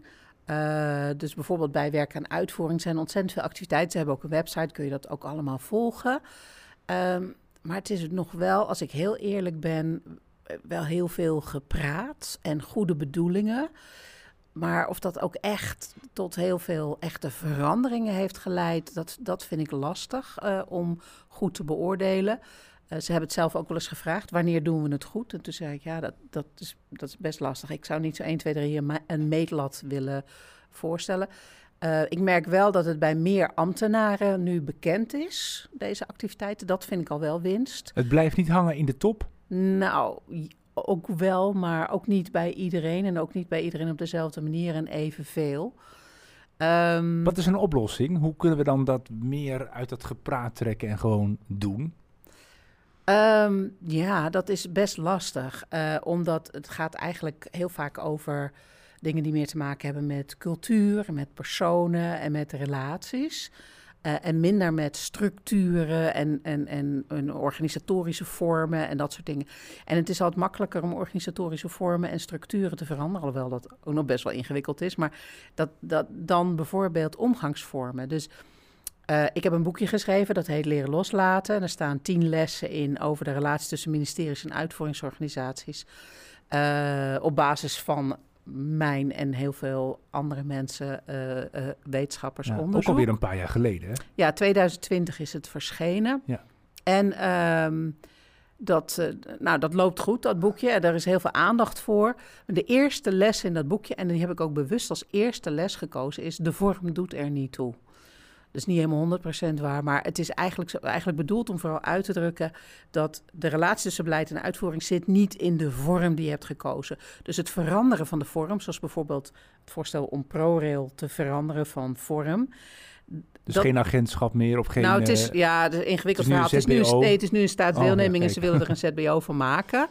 Uh, dus bijvoorbeeld bij werk en uitvoering zijn ontzettend veel activiteiten. Ze hebben ook een website, kun je dat ook allemaal volgen. Um, maar het is nog wel, als ik heel eerlijk ben, wel heel veel gepraat en goede bedoelingen. Maar of dat ook echt tot heel veel echte veranderingen heeft geleid, dat, dat vind ik lastig uh, om goed te beoordelen. Uh, ze hebben het zelf ook wel eens gevraagd, wanneer doen we het goed? En toen zei ik, ja, dat, dat, is, dat is best lastig. Ik zou niet zo 1, 2, 3 hier een meetlat willen voorstellen. Uh, ik merk wel dat het bij meer ambtenaren nu bekend is, deze activiteiten. Dat vind ik al wel winst. Het blijft niet hangen in de top? Nou, ook wel, maar ook niet bij iedereen. En ook niet bij iedereen op dezelfde manier en evenveel. Um, Wat is een oplossing? Hoe kunnen we dan dat meer uit dat gepraat trekken en gewoon doen? Um, ja, dat is best lastig. Uh, omdat het gaat eigenlijk heel vaak over dingen die meer te maken hebben met cultuur, met personen en met relaties. Uh, en minder met structuren en, en, en, en, organisatorische vormen en dat soort dingen. En het is altijd makkelijker om organisatorische vormen en structuren te veranderen, alhoewel dat ook nog best wel ingewikkeld is. Maar dat, dat dan bijvoorbeeld omgangsvormen. Dus uh, ik heb een boekje geschreven, dat heet Leren loslaten. En er staan tien lessen in over de relatie tussen ministeries en uitvoeringsorganisaties. Uh, op basis van mijn en heel veel andere mensen, uh, uh, wetenschappers, ja, onderzoek. Ook alweer een paar jaar geleden, hè? Ja, 2020 is het verschenen. Ja. En um, dat, nou, dat loopt goed, dat boekje. Er is heel veel aandacht voor. De eerste les in dat boekje, en die heb ik ook bewust als eerste les gekozen, is de vorm doet er niet toe. Dat is niet helemaal 100% waar, maar het is eigenlijk, eigenlijk bedoeld om vooral uit te drukken dat de relatie tussen beleid en uitvoering zit niet in de vorm die je hebt gekozen. Dus het veranderen van de vorm, zoals bijvoorbeeld het voorstel om ProRail te veranderen van vorm. Dus dat- geen agentschap meer of geen... nou, het is eh, ja, ingewikkeld het is nu verhaal. Het is nu, nee, het is nu een staatsdeelneming Oh, en ze willen er een ZBO van maken.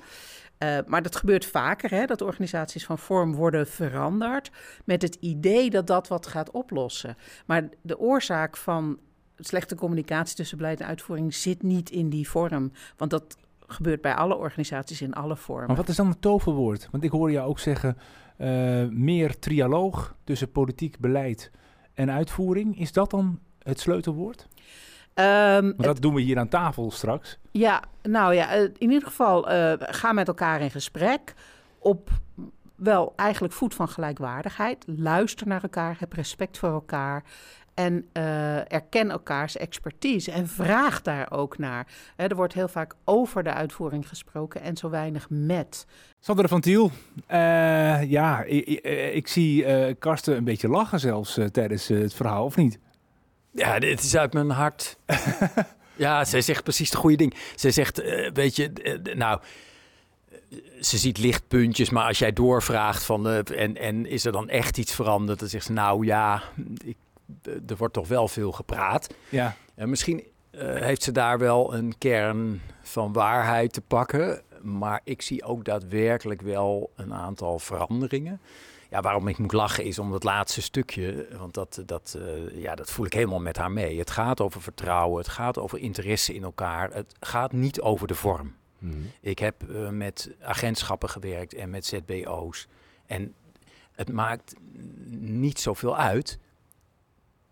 Eh, maar dat gebeurt vaker, hè, dat organisaties van vorm worden veranderd met het idee dat dat wat gaat oplossen. Maar de oorzaak van slechte communicatie tussen beleid en uitvoering zit niet in die vorm. Want dat gebeurt bij alle organisaties in alle vormen. Maar wat is dan het toverwoord? Want ik hoor jou ook zeggen, eh, meer trialoog tussen politiek beleid en uitvoering. Is dat dan het sleutelwoord? Ehm, dat doen we hier aan tafel straks. Ja, nou ja, eh, in ieder geval uh, ga met elkaar in gesprek op wel eigenlijk voet van gelijkwaardigheid. Luister naar elkaar, heb respect voor elkaar en uh, erken elkaars expertise en vraag daar ook naar. He, er wordt heel vaak over de uitvoering gesproken en zo weinig met. Sander van Tiel, uh, ja, ik, ik, ik zie Karsten een beetje lachen zelfs tijdens het verhaal, of niet? Ja, dit is uit mijn hart. ja, zij zegt precies de goede ding. Zij zegt, uh, weet je, uh, nou, ze ziet lichtpuntjes, maar als jij doorvraagt van, uh, en, en is er dan echt iets veranderd? Dan zegt ze, nou ja, ik, er wordt toch wel veel gepraat. Ja. En misschien heeft ze daar wel een kern van waarheid te pakken, maar ik zie ook daadwerkelijk wel een aantal veranderingen. Ja, waarom ik moet lachen is om dat laatste stukje, want dat, dat, uh, ja, dat voel ik helemaal met haar mee. Het gaat over vertrouwen, het gaat over interesse in elkaar, het gaat niet over de vorm. Mm. Ik heb uh, met agentschappen gewerkt en met ZBO's en het maakt niet zoveel uit,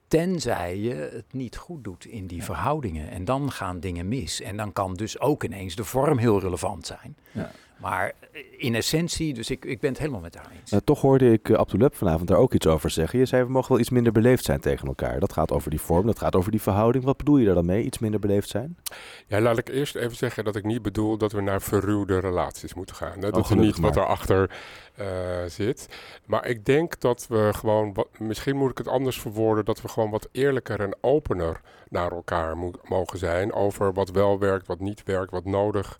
tenzij je het niet goed doet in die ja. verhoudingen. En dan gaan dingen mis. En dan kan dus ook ineens de vorm heel relevant zijn. Ja. Maar in essentie, dus ik, ik ben het helemaal met haar eens. Ja, toch hoorde ik uh, Abdulab vanavond daar ook iets over zeggen. Je zei, we mogen wel iets minder beleefd zijn tegen elkaar. Dat gaat over die vorm, dat gaat over die verhouding. Wat bedoel je daar dan mee, iets minder beleefd zijn? Ja, laat ik eerst even zeggen dat ik niet bedoel dat we naar verruwde relaties moeten gaan. Dat Oh, is niet wat erachter uh, zit. Maar ik denk dat we gewoon, wat, misschien moet ik het anders verwoorden, dat we gewoon wat eerlijker en opener naar elkaar moet, mogen zijn over wat wel werkt, wat niet werkt, wat nodig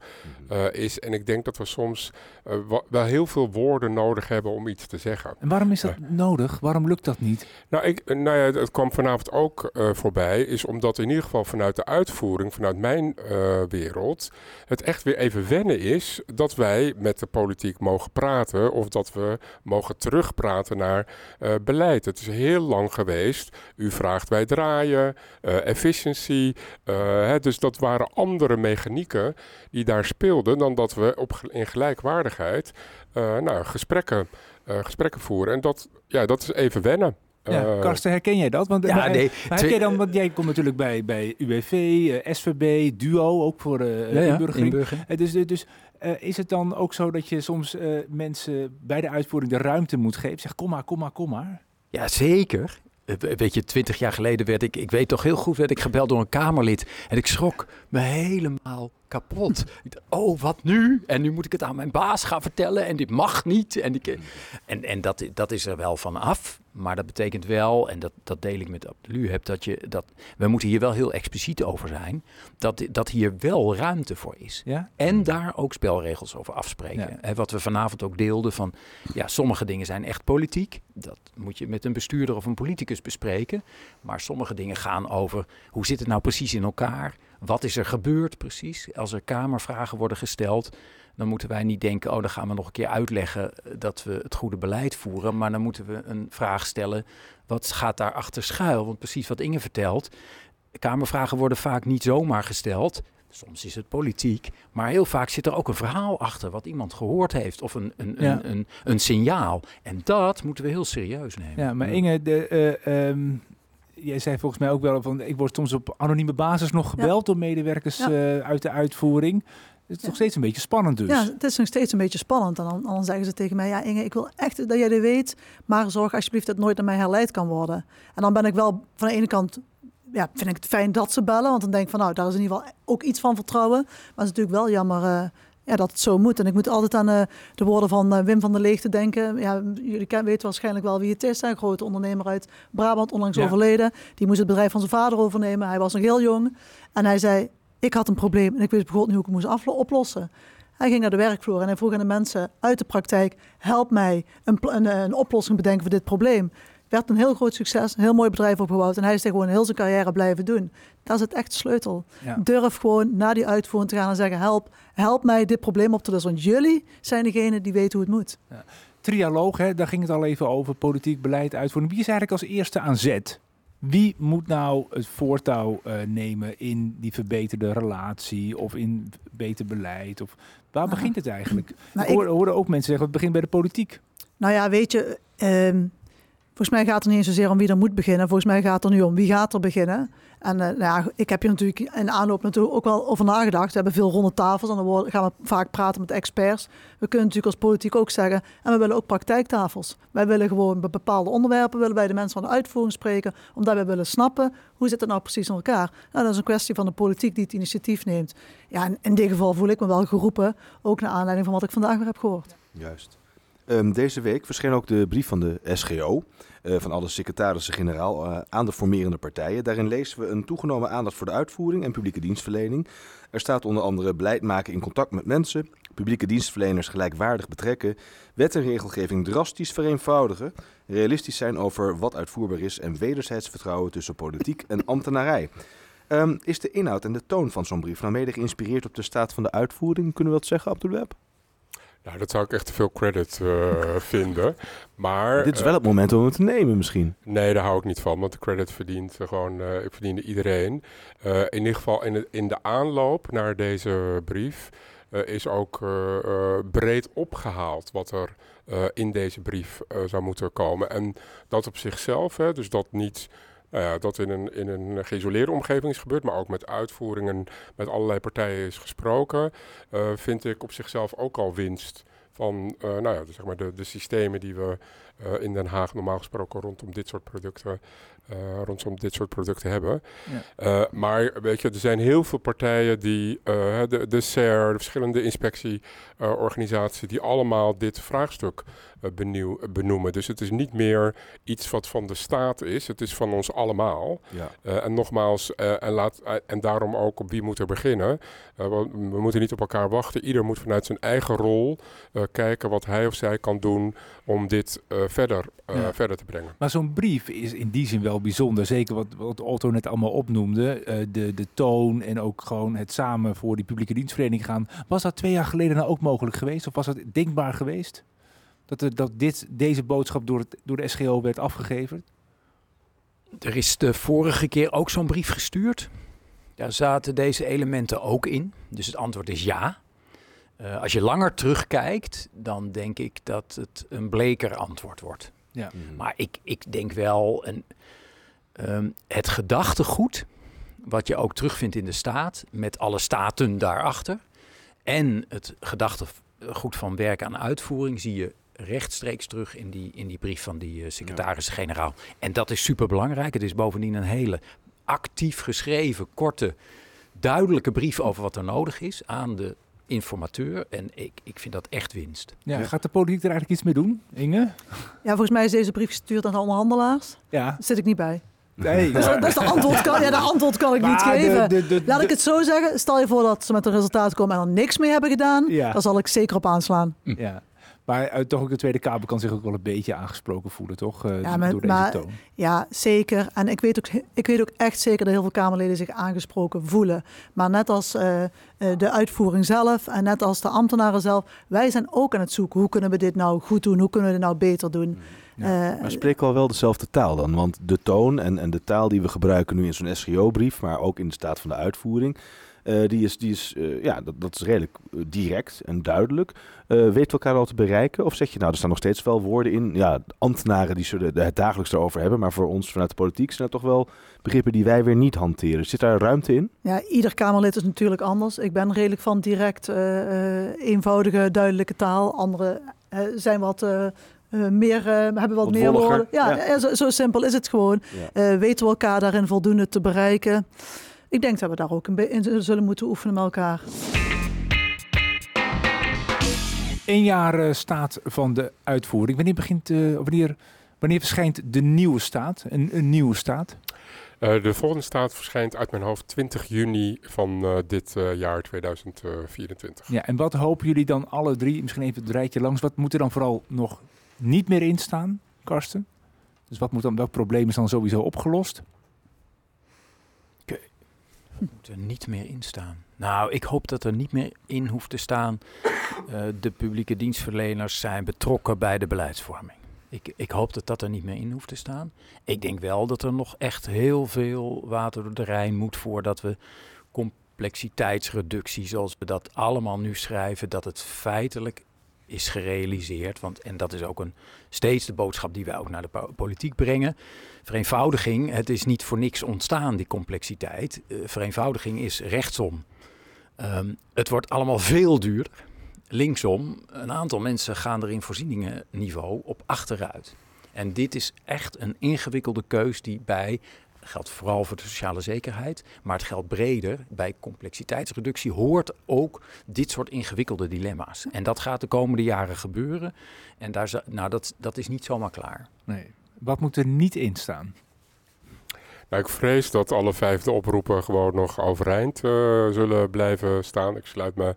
uh, is. En ik denk dat we soms uh, wel heel veel woorden nodig hebben om iets te zeggen. En waarom is dat uh, nodig? Waarom lukt dat niet? Nou, ik, nou ja, het kwam vanavond ook voorbij, is omdat in ieder geval vanuit de uitvoering, vanuit mijn wereld, het echt weer even wennen is dat wij met de politiek mogen praten of dat we mogen terugpraten naar beleid. Het is heel lang geweest. U vraagt, wij draaien efficiency. Hè, dus dat waren andere mechanieken die daar speelden dan dat we op, in gelijkwaardigheid uh, nou, gesprekken, uh, gesprekken voeren. En dat, ja, dat is even wennen. Ja, Karsten, herken jij dat? Want, ja, maar, nee, maar herken je dan, want jij komt natuurlijk bij, bij UWV, uh, SVB, DUO, ook voor uh, ja, ja, inburgering. inburgering. Dus dus is het dan ook zo dat je soms mensen bij de uitvoering de ruimte moet geven? Zeg, kom maar, kom maar, kom maar. Ja, zeker. Weet je, twintig jaar geleden werd ik, ik weet toch heel goed, werd ik gebeld door een Kamerlid. En ik schrok me helemaal kapot. oh, wat nu? En nu moet ik het aan mijn baas gaan vertellen en dit mag niet. En, ik, en, en dat, dat is er wel van af. Maar dat betekent wel, en dat, dat deel ik met Abdelu, heb dat je dat we moeten hier wel heel expliciet over zijn, dat, dat hier wel ruimte voor is. Ja? En daar ook spelregels over afspreken. Ja. Wat we vanavond ook deelden van, ja, sommige dingen zijn echt politiek. Dat moet je met een bestuurder of een politicus bespreken. Maar sommige dingen gaan over, hoe zit het nou precies in elkaar? Wat is er gebeurd precies? Als er kamervragen worden gesteld, dan moeten wij niet denken, oh, dan gaan we nog een keer uitleggen dat we het goede beleid voeren. Maar dan moeten we een vraag stellen, wat gaat daar achter schuil? Want precies wat Inge vertelt, kamervragen worden vaak niet zomaar gesteld. Soms is het politiek, maar heel vaak zit er ook een verhaal achter wat iemand gehoord heeft of een, een, Ja. een, een, een signaal. En dat moeten we heel serieus nemen. Ja, maar Inge, de, eh, ehm, jij zei volgens mij ook wel van, ik word soms op anonieme basis nog gebeld door medewerkers Ja. eh, uit de uitvoering. Het is nog steeds een beetje spannend dus. Ja, het is nog steeds een beetje spannend. En dan, dan zeggen ze tegen mij, ja Inge, ik wil echt dat jij dit weet, maar zorg alsjeblieft dat het nooit naar mij herleid kan worden. En dan ben ik wel van de ene kant, ja, vind ik het fijn dat ze bellen, want dan denk ik van, nou, daar is in ieder geval ook iets van vertrouwen. Maar het is natuurlijk wel jammer, eh, ja, dat het zo moet. En ik moet altijd aan uh, de woorden van uh, Wim van der Leegte denken. Ja, jullie ken, weten waarschijnlijk wel wie het is. Een grote ondernemer uit Brabant, onlangs ja. overleden. Die moest het bedrijf van zijn vader overnemen. Hij was nog heel jong. En hij zei, ik had een probleem en ik wist bijvoorbeeld niet hoe ik het moest oplossen. Hij ging naar de werkvloer en hij vroeg aan de mensen uit de praktijk: help mij een, een, een oplossing bedenken voor dit probleem. Werd een heel groot succes, een heel mooi bedrijf opgebouwd en hij is gewoon heel zijn carrière blijven doen. Dat is het echt sleutel. Ja. Durf gewoon naar die uitvoering te gaan en zeggen: help, help mij dit probleem op te lossen. Want jullie zijn degene die weten hoe het moet. Ja. Trialoog, hè, daar ging het al even over, politiek beleid uitvoering. Wie is eigenlijk als eerste aan zet? Wie moet nou het voortouw uh, nemen in die verbeterde relatie of in beter beleid? Of waar nou, begint het eigenlijk? Nou, ik hoorde ook mensen zeggen, het begint bij de politiek. Nou ja, weet je, um, volgens mij gaat het niet eens zozeer om wie er moet beginnen. Volgens mij gaat het er nu om wie gaat er beginnen. En uh, nou ja, ik heb hier natuurlijk in aanloop natuurlijk ook wel over nagedacht. We hebben veel ronde tafels en dan gaan we vaak praten met experts. We kunnen natuurlijk als politiek ook zeggen, en we willen ook praktijktafels. Wij willen gewoon bij bepaalde onderwerpen, willen bij de mensen van de uitvoering spreken, omdat wij willen snappen, hoe zit het nou precies in elkaar? Nou, dat is een kwestie van de politiek die het initiatief neemt. Ja, in dit geval voel ik me wel geroepen, ook naar aanleiding van wat ik vandaag weer heb gehoord. Juist. Um, deze week verscheen ook de brief van de SGO. Uh, van alle secretarissen-generaal uh, aan de formerende partijen. Daarin lezen we een toegenomen aandacht voor de uitvoering en publieke dienstverlening. Er staat onder andere beleid maken in contact met mensen, publieke dienstverleners gelijkwaardig betrekken, wet en regelgeving drastisch vereenvoudigen, realistisch zijn over wat uitvoerbaar is en wederzijds vertrouwen tussen politiek en ambtenarij. Um, is de inhoud en de toon van zo'n brief nou mede geïnspireerd op de staat van de uitvoering? Kunnen we dat zeggen, Abdulweb? Nou, dat zou ik echt te veel credit uh, vinden. Maar, Dit is wel het moment om het te nemen misschien. Nee, daar hou ik niet van, want de credit verdient gewoon, uh, verdiende iedereen. In ieder geval in de, in de aanloop naar deze brief is ook breed opgehaald wat er in deze brief zou moeten komen. En dat op zichzelf, hè, dus dat niet ja, dat in een, in een geïsoleerde omgeving is gebeurd, maar ook met uitvoeringen met allerlei partijen is gesproken, uh, vind ik op zichzelf ook al winst van uh, nou ja, zeg maar de, de systemen die we uh, in Den Haag normaal gesproken rondom dit soort producten uh, rondom dit soort producten hebben. Ja. Uh, maar weet je, er zijn heel veel partijen die, uh, de, de SER, de verschillende inspectieorganisaties, die allemaal dit vraagstuk benieuw, benoemen. Dus het is niet meer iets wat van de staat is, het is van ons allemaal. Ja. en nogmaals, en, laat, en daarom ook op wie moet er beginnen. we, we moeten niet op elkaar wachten. Ieder moet vanuit zijn eigen rol kijken wat hij of zij kan doen om dit verder, ja. verder te brengen. Maar zo'n brief is in die zin wel bijzonder. Zeker wat, wat Otto net allemaal opnoemde. Uh, de, de toon en ook gewoon het samen voor die publieke dienstvereniging gaan. Was dat twee jaar geleden nou ook mogelijk geweest? Of was het denkbaar geweest? Dat, er, dat dit, deze boodschap door, het, door de SGO werd afgegeven? Er is de vorige keer ook zo'n brief gestuurd. Daar zaten deze elementen ook in. Dus het antwoord is ja. Uh, als je langer terugkijkt, dan denk ik dat het een bleker antwoord wordt. Ja. Mm. Maar ik, ik denk wel, een, um, het gedachtegoed, wat je ook terugvindt in de staat, met alle staten daarachter, en het gedachtegoed van werk aan uitvoering, zie je rechtstreeks terug in die, in die brief van die uh, secretaris-generaal. En dat is super belangrijk. Het is bovendien een hele actief geschreven, korte, duidelijke brief over wat er nodig is aan de informateur. En ik, ik vind dat echt winst. Ja, Gaat de politiek er eigenlijk iets mee doen, Inge? Ja, volgens mij is deze brief gestuurd aan de onderhandelaars. Ja. Daar zit ik niet bij. Nee, dus dat is de antwoord kan, ja, de antwoord kan ik maar niet geven. De, de, de, Laat ik het zo zeggen. Stel je voor dat ze met een resultaat komen en er niks mee hebben gedaan. Ja. Dan zal ik zeker op aanslaan. Ja. Maar uh, toch ook de Tweede Kamer kan zich ook wel een beetje aangesproken voelen, toch? Uh, ja, maar, door deze maar, toon. Ja, zeker. En ik weet, ook, ik weet ook echt zeker dat heel veel Kamerleden zich aangesproken voelen. Maar net als uh, de uitvoering zelf en net als de ambtenaren zelf, wij zijn ook aan het zoeken. Hoe kunnen we dit nou goed doen? Hoe kunnen we dit nou beter doen? Ja, maar spreken we wel dezelfde taal dan? Want de toon en, en de taal die we gebruiken nu in zo'n SGO-brief, maar ook in de staat van de uitvoering, uh, die is, die is uh, ja, dat, dat is redelijk direct en duidelijk. Weet elkaar al te bereiken? Of zeg je nou, er staan nog steeds wel woorden in. Ja, ambtenaren die zullen het dagelijks erover hebben. Maar voor ons vanuit de politiek zijn er toch wel begrippen die wij weer niet hanteren. Zit daar ruimte in? Ja, ieder Kamerlid is natuurlijk anders. Ik ben redelijk van direct, eenvoudige, duidelijke taal. Anderen zijn wat... Uh, meer, uh, hebben wat, wat meer woorden. Ja, ja. Zo, zo, simpel is het gewoon. Ja. Uh, weten we elkaar daarin voldoende te bereiken? Ik denk dat we daar ook in zullen moeten oefenen met elkaar. Eén jaar uh, staat van de uitvoering. Wanneer, begint, uh, wanneer, wanneer verschijnt de nieuwe staat? Een, een nieuwe staat? Uh, de volgende staat verschijnt uit mijn hoofd 20 juni van dit jaar 2024. Ja, en wat hopen jullie dan alle drie, misschien even het rijtje langs, wat moet er dan vooral nog niet meer in staan, Karsten? Dus wat moet dan, welk probleem is dan sowieso opgelost? Moet er niet meer in staan. Nou, ik hoop dat er niet meer in hoeft te staan. Uh, de publieke dienstverleners zijn betrokken bij de beleidsvorming. Ik, ik, hoop dat dat er niet meer in hoeft te staan. Ik denk wel dat er nog echt heel veel water door de Rijn moet voordat we complexiteitsreductie, zoals we dat allemaal nu schrijven, dat het feitelijk is gerealiseerd. Want, en dat is ook een, steeds de boodschap die wij ook naar de politiek brengen. Vereenvoudiging, het is niet voor niks ontstaan, die complexiteit. Uh, vereenvoudiging is rechtsom. Um, het wordt allemaal veel duurder. Linksom, een aantal mensen gaan er in voorzieningenniveau op achteruit. En dit is echt een ingewikkelde keus die bij geldt vooral voor de sociale zekerheid, maar het geldt breder. Bij complexiteitsreductie hoort ook dit soort ingewikkelde dilemma's. En dat gaat de komende jaren gebeuren. En daar, nou, dat, dat is niet zomaar klaar. Nee. Wat moet er niet in staan? Nou, ik vrees dat alle vijfde oproepen gewoon nog overeind uh, zullen blijven staan. Ik sluit me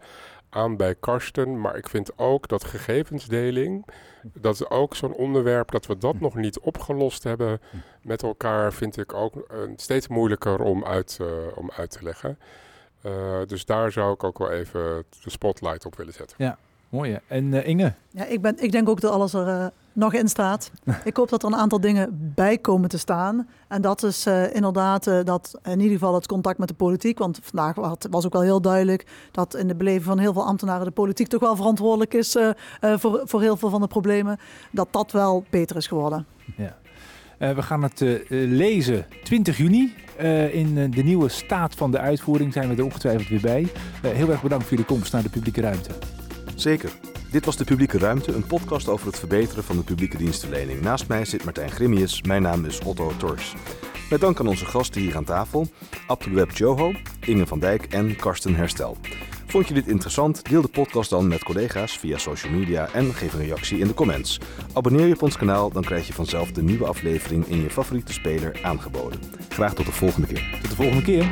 aan bij Karsten, maar ik vind ook dat gegevensdeling, dat is ook zo'n onderwerp dat we dat nog niet opgelost hebben met elkaar, vind ik ook uh, steeds moeilijker om uit, uh, om uit te leggen. Uh, dus daar zou ik ook wel even de spotlight op willen zetten. Ja, mooi. En Inge? Ja, ik, ben, ik denk ook dat alles er nog in staat. ik hoop dat er een aantal dingen bij komen te staan. En dat is uh, inderdaad uh, dat in ieder geval het contact met de politiek. Want vandaag was ook wel heel duidelijk dat in de beleving van heel veel ambtenaren de politiek toch wel verantwoordelijk is uh, voor, voor heel veel van de problemen. Dat dat wel beter is geworden. Ja. we gaan het lezen 20 juni. in de nieuwe staat van de uitvoering zijn we er ongetwijfeld weer bij. heel erg bedankt voor jullie komst naar de publieke ruimte. Zeker. Dit was De Publieke Ruimte, een podcast over het verbeteren van de publieke dienstverlening. Naast mij zit Martijn Grimius, mijn naam is Otto Tors. Met dank aan onze gasten hier aan tafel, Abdelweb Joho, Inge van Dijk en Karsten Herstel. Vond je dit interessant? Deel de podcast dan met collega's via social media en geef een reactie in de comments. Abonneer je op ons kanaal, dan krijg je vanzelf de nieuwe aflevering in je favoriete speler aangeboden. Graag tot de volgende keer. Tot de volgende keer.